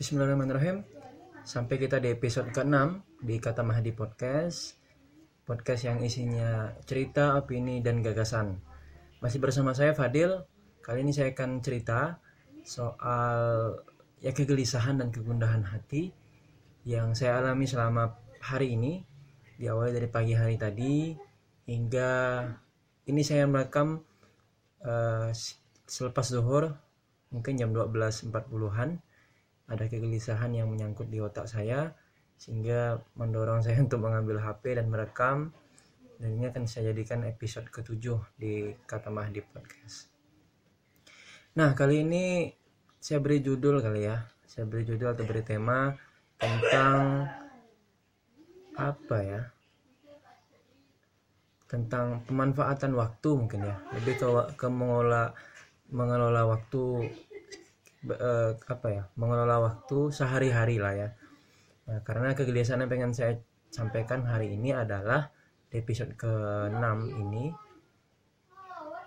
Bismillahirrahmanirrahim. Sampai kita di episode ke-6 di Kata Mahdi Podcast. Podcast yang isinya cerita, opini, dan gagasan. Masih bersama saya Fadil. Kali ini saya akan cerita soal ya kegelisahan dan kegundahan hati yang saya alami selama hari ini. Diawali dari pagi hari tadi hingga ini saya merekam uh, selepas zuhur mungkin jam 12.40-an ada kegelisahan yang menyangkut di otak saya sehingga mendorong saya untuk mengambil HP dan merekam. Dan ini akan saya jadikan episode ketujuh di Kata Mahdi Podcast. Nah kali ini saya beri judul kali ya. Saya beri judul atau beri tema tentang apa ya? Tentang pemanfaatan waktu mungkin ya. Lebih ke, ke mengelola mengelola waktu uh, apa ya mengelola waktu sehari-hari lah ya nah, karena kegelisahan yang pengen saya sampaikan hari ini adalah episode ke-6 ini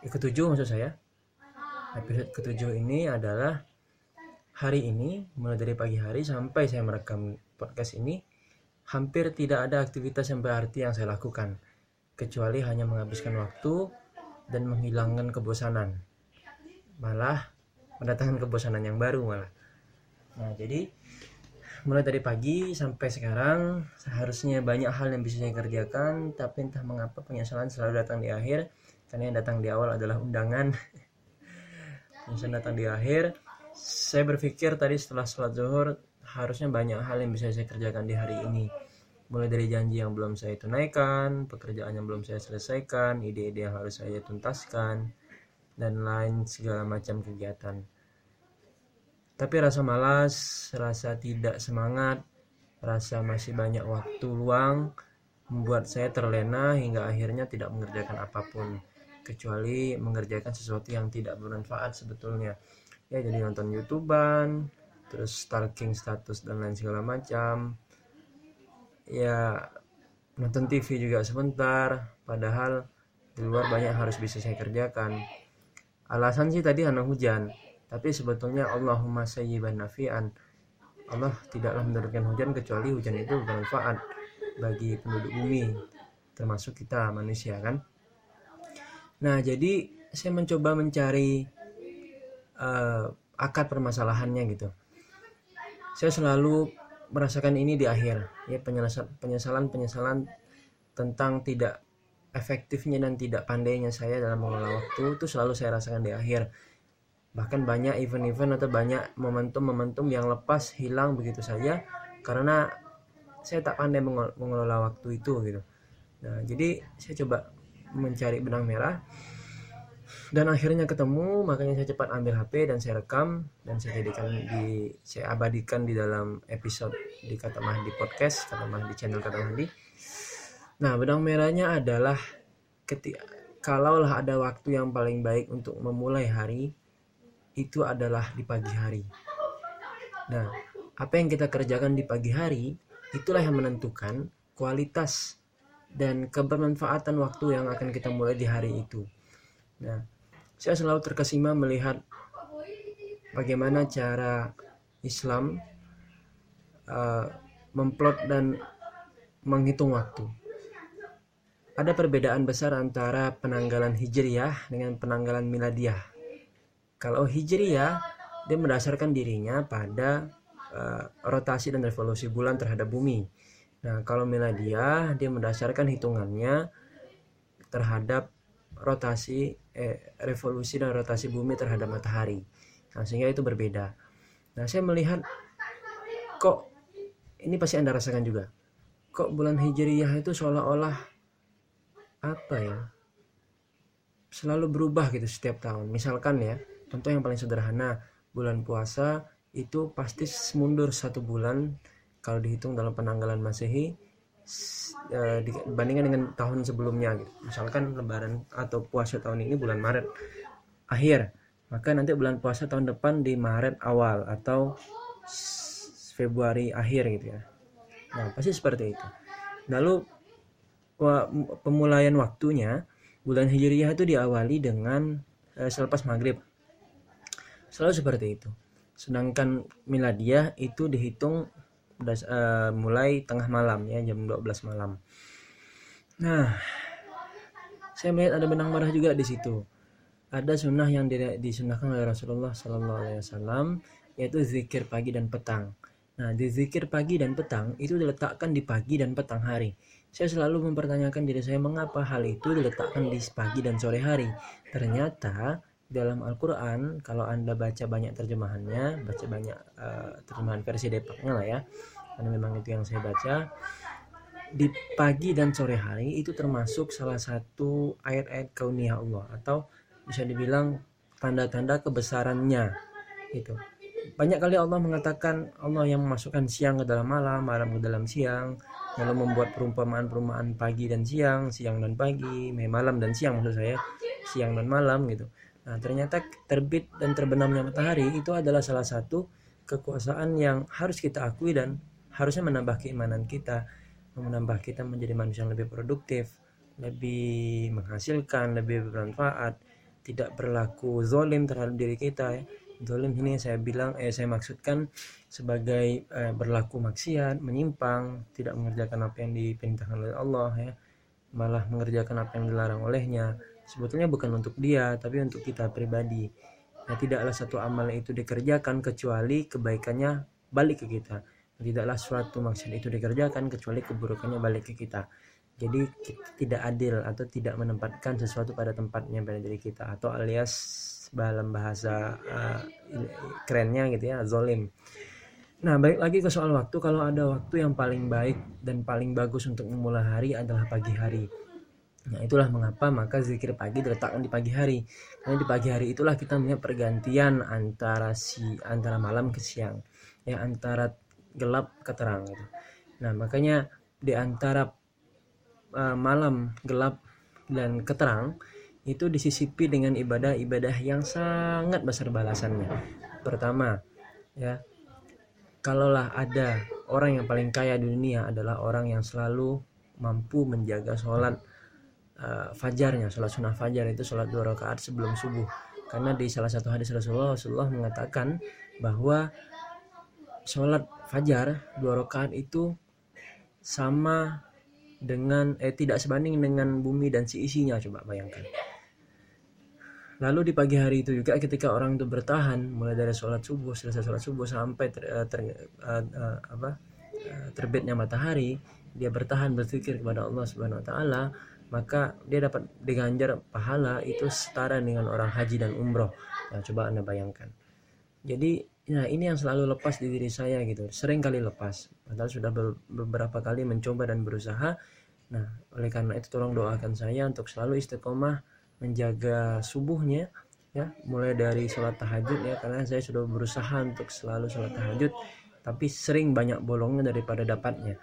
eh, ketujuh maksud saya episode ketujuh ini adalah hari ini mulai dari pagi hari sampai saya merekam podcast ini hampir tidak ada aktivitas yang berarti yang saya lakukan kecuali hanya menghabiskan waktu dan menghilangkan kebosanan. Malah mendatangkan kebosanan yang baru malah. Nah, jadi mulai dari pagi sampai sekarang seharusnya banyak hal yang bisa saya kerjakan, tapi entah mengapa penyesalan selalu datang di akhir karena yang datang di awal adalah undangan. penyesalan datang di akhir. Saya berpikir tadi setelah sholat zuhur harusnya banyak hal yang bisa saya kerjakan di hari ini mulai dari janji yang belum saya tunaikan, pekerjaan yang belum saya selesaikan, ide-ide yang harus saya tuntaskan, dan lain segala macam kegiatan. Tapi rasa malas, rasa tidak semangat, rasa masih banyak waktu luang membuat saya terlena hingga akhirnya tidak mengerjakan apa pun. Kecuali mengerjakan sesuatu yang tidak bermanfaat sebetulnya. Ya jadi nonton YouTubean, terus stalking status dan lain segala macam, ya nonton TV juga sebentar padahal di luar banyak harus bisa saya kerjakan. Alasan sih tadi karena hujan tapi sebetulnya Allahumma sayyiban nafian. Allah tidaklah menurunkan hujan kecuali hujan itu bermanfaat bagi penduduk bumi termasuk kita manusia kan? Nah jadi saya mencoba mencari uh, akar permasalahannya gitu. Saya selalu merasakan ini di akhir ya penyesalan penyesalan tentang tidak efektifnya dan tidak pandainya saya dalam mengelola waktu itu selalu saya rasakan di akhir bahkan banyak event-event atau banyak momentum-momentum yang lepas hilang begitu saja karena saya tak pandai mengelola waktu itu gitu. Nah jadi saya coba mencari benang merah dan akhirnya ketemu makanya saya cepat ambil HP dan saya rekam dan saya jadikan di saya abadikan di dalam episode di kata Mahdi podcast kata Mahdi channel kata Mahdi. Nah benang merahnya adalah ketika kalaulah ada waktu yang paling baik untuk memulai hari itu adalah di pagi hari nah apa yang kita kerjakan di pagi hari itulah yang menentukan kualitas dan kebermanfaatan waktu yang akan kita mulai di hari itu nah saya selalu terkesima melihat bagaimana cara Islam uh, memplot dan menghitung waktu. Ada perbedaan besar antara penanggalan Hijriyah dengan penanggalan Miladiah. Kalau Hijriyah, dia mendasarkan dirinya pada uh, rotasi dan revolusi bulan terhadap bumi. Nah, kalau Miladiah, dia mendasarkan hitungannya terhadap rotasi eh, revolusi dan rotasi bumi terhadap matahari. Nah, sehingga itu berbeda. Nah, saya melihat kok ini pasti Anda rasakan juga. Kok bulan Hijriyah itu seolah-olah apa ya? Selalu berubah gitu setiap tahun. Misalkan ya, contoh yang paling sederhana, bulan puasa itu pasti mundur satu bulan kalau dihitung dalam penanggalan Masehi uh, dibandingkan dengan tahun sebelumnya gitu. Misalkan lebaran atau puasa tahun ini bulan Maret akhir, maka nanti bulan puasa tahun depan di Maret awal atau Februari akhir gitu ya. Nah, pasti seperti itu. Lalu pemulaian waktunya bulan Hijriyah itu diawali dengan uh, selepas maghrib. Selalu seperti itu. sedangkan miladiah itu dihitung das, uh, mulai tengah malam ya jam 12 malam. Nah saya melihat ada benang merah juga di situ. Ada sunnah yang disunahkan oleh Rasulullah Sallallahu Alaihi Wasallam yaitu zikir pagi dan petang. Nah di zikir pagi dan petang itu diletakkan di pagi dan petang hari. Saya selalu mempertanyakan diri saya mengapa hal itu diletakkan di pagi dan sore hari? Ternyata dalam Al-Quran kalau anda baca banyak terjemahannya baca banyak uh, terjemahan versi Depaknya lah ya karena memang itu yang saya baca di pagi dan sore hari itu termasuk salah satu ayat-ayat kauniyah Allah atau bisa dibilang tanda-tanda kebesarannya itu banyak kali Allah mengatakan Allah yang memasukkan siang ke dalam malam malam ke dalam siang lalu membuat perumpamaan-perumpamaan pagi dan siang siang dan pagi malam dan siang maksud saya siang dan malam gitu Nah, ternyata terbit dan terbenamnya matahari itu adalah salah satu kekuasaan yang harus kita akui dan harusnya menambah keimanan kita, menambah kita menjadi manusia yang lebih produktif, lebih menghasilkan, lebih bermanfaat, tidak berlaku zolim terhadap diri kita ya. Zolim ini saya bilang, eh saya maksudkan sebagai eh, berlaku maksiat, menyimpang, tidak mengerjakan apa yang diperintahkan oleh Allah ya, malah mengerjakan apa yang dilarang olehnya sebetulnya bukan untuk dia tapi untuk kita pribadi nah tidaklah satu amal itu dikerjakan kecuali kebaikannya balik ke kita tidaklah suatu maksud itu dikerjakan kecuali keburukannya balik ke kita jadi tidak adil atau tidak menempatkan sesuatu pada tempatnya pada diri kita atau alias dalam bahasa uh, kerennya gitu ya zolim Nah, balik lagi ke soal waktu. Kalau ada waktu yang paling baik dan paling bagus untuk memulai hari adalah pagi hari. Nah, itulah mengapa maka zikir pagi diletakkan di pagi hari. Karena di pagi hari itulah kita punya pergantian antara si antara malam ke siang, ya antara gelap ke terang gitu. Nah, makanya di antara uh, malam gelap dan keterang itu disisipi dengan ibadah-ibadah yang sangat besar balasannya. Pertama, ya. Kalaulah ada orang yang paling kaya di dunia adalah orang yang selalu mampu menjaga sholat uh, fajarnya sholat sunnah fajar itu sholat dua rakaat sebelum subuh. Karena di salah satu hadis Rasulullah Rasulullah mengatakan bahwa sholat fajar dua rakaat itu sama dengan eh tidak sebanding dengan bumi dan si isinya coba bayangkan. Lalu di pagi hari itu juga ketika orang itu bertahan mulai dari sholat subuh selesai sholat subuh sampai ter, eh, ter, uh, uh, apa terbitnya matahari dia bertahan berzikir kepada Allah Subhanahu Wa Taala maka dia dapat diganjar pahala itu setara dengan orang haji dan umroh. Nah, coba Anda bayangkan. Jadi, nah ini yang selalu lepas di diri saya gitu. Sering kali lepas. Padahal sudah beberapa kali mencoba dan berusaha. Nah, oleh karena itu tolong doakan saya untuk selalu istiqomah menjaga subuhnya ya, mulai dari sholat tahajud ya karena saya sudah berusaha untuk selalu sholat tahajud tapi sering banyak bolongnya daripada dapatnya.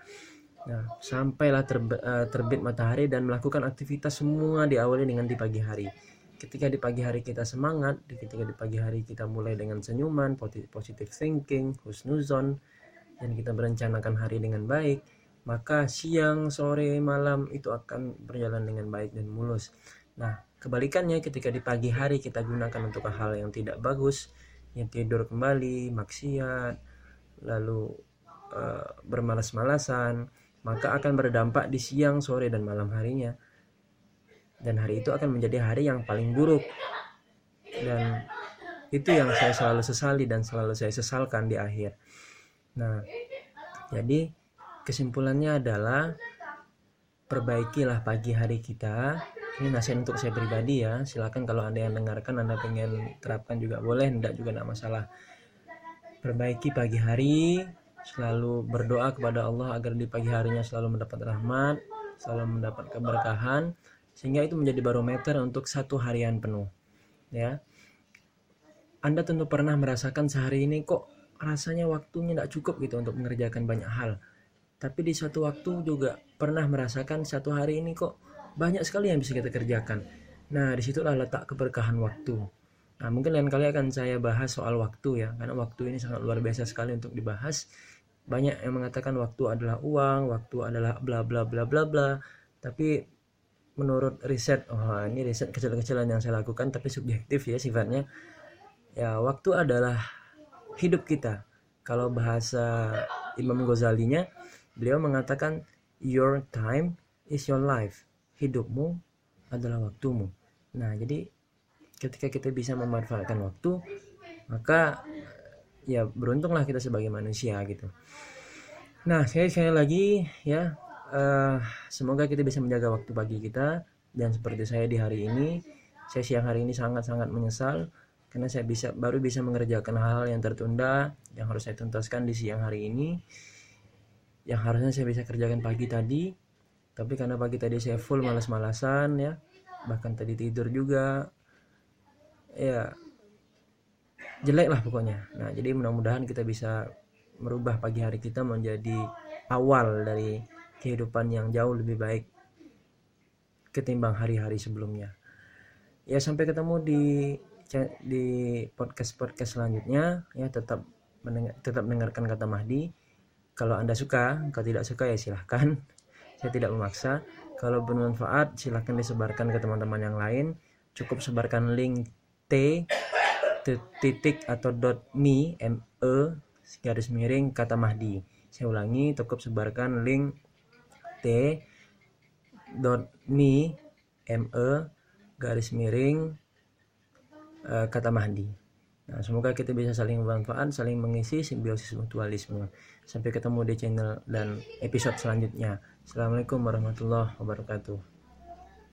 Nah, sampailah terbe uh, terbit matahari dan melakukan aktivitas semua diawali dengan di pagi hari. Ketika di pagi hari kita semangat, ketika di pagi hari kita mulai dengan senyuman, positive thinking, husnuzon, dan kita merencanakan hari dengan baik, maka siang, sore, malam itu akan berjalan dengan baik dan mulus. Nah, kebalikannya ketika di pagi hari kita gunakan untuk hal yang tidak bagus, yang tidur kembali, maksiat, lalu uh, bermalas-malasan, maka akan berdampak di siang, sore, dan malam harinya. Dan hari itu akan menjadi hari yang paling buruk. Dan itu yang saya selalu sesali dan selalu saya sesalkan di akhir. Nah, jadi kesimpulannya adalah perbaikilah pagi hari kita. Ini nasihat untuk saya pribadi ya. Silakan kalau Anda yang dengarkan Anda pengen terapkan juga boleh, tidak juga tidak masalah. Perbaiki pagi hari, selalu berdoa kepada Allah agar di pagi harinya selalu mendapat rahmat, selalu mendapat keberkahan, sehingga itu menjadi barometer untuk satu harian penuh. Ya, Anda tentu pernah merasakan sehari ini kok rasanya waktunya tidak cukup gitu untuk mengerjakan banyak hal. Tapi di suatu waktu juga pernah merasakan satu hari ini kok banyak sekali yang bisa kita kerjakan. Nah, di situlah letak keberkahan waktu. Nah, mungkin lain kali akan saya bahas soal waktu ya, karena waktu ini sangat luar biasa sekali untuk dibahas. Banyak yang mengatakan waktu adalah uang waktu adalah bla bla bla bla bla. Tapi menurut riset oh ini riset kecil-kecilan yang saya lakukan tapi subjektif ya sifatnya. Ya waktu adalah hidup kita. Kalau bahasa Imam Ghazalinya beliau mengatakan your time is your life. Hidupmu adalah waktumu. Nah jadi ketika kita bisa memanfaatkan waktu maka ya beruntunglah kita sebagai manusia gitu. Nah saya sekali lagi ya uh, semoga kita bisa menjaga waktu pagi kita. Dan seperti saya di hari ini saya siang hari ini sangat-sangat menyesal karena saya bisa baru bisa mengerjakan hal-hal yang tertunda yang harus saya tuntaskan di siang hari ini yang harusnya saya bisa kerjakan pagi tadi. Tapi karena pagi tadi saya full malas-malasan ya bahkan tadi tidur juga ya jelek lah pokoknya. Nah jadi mudah-mudahan kita bisa merubah pagi hari kita menjadi awal dari kehidupan yang jauh lebih baik ketimbang hari-hari sebelumnya. Ya sampai ketemu di di podcast podcast selanjutnya. Ya tetap mendengar, tetap mendengarkan kata Mahdi. Kalau anda suka kalau tidak suka ya silahkan. Saya tidak memaksa. Kalau bermanfaat silahkan disebarkan ke teman-teman yang lain. Cukup sebarkan link t titik atau dot me me garis miring kata Mahdi saya ulangi cukup sebarkan link t dot me me garis miring uh, kata Mahdi. Nah, semoga kita bisa saling bermanfaat, saling mengisi simbiosis mutualisme. Sampai ketemu di channel dan episode selanjutnya. Assalamualaikum warahmatullahi wabarakatuh.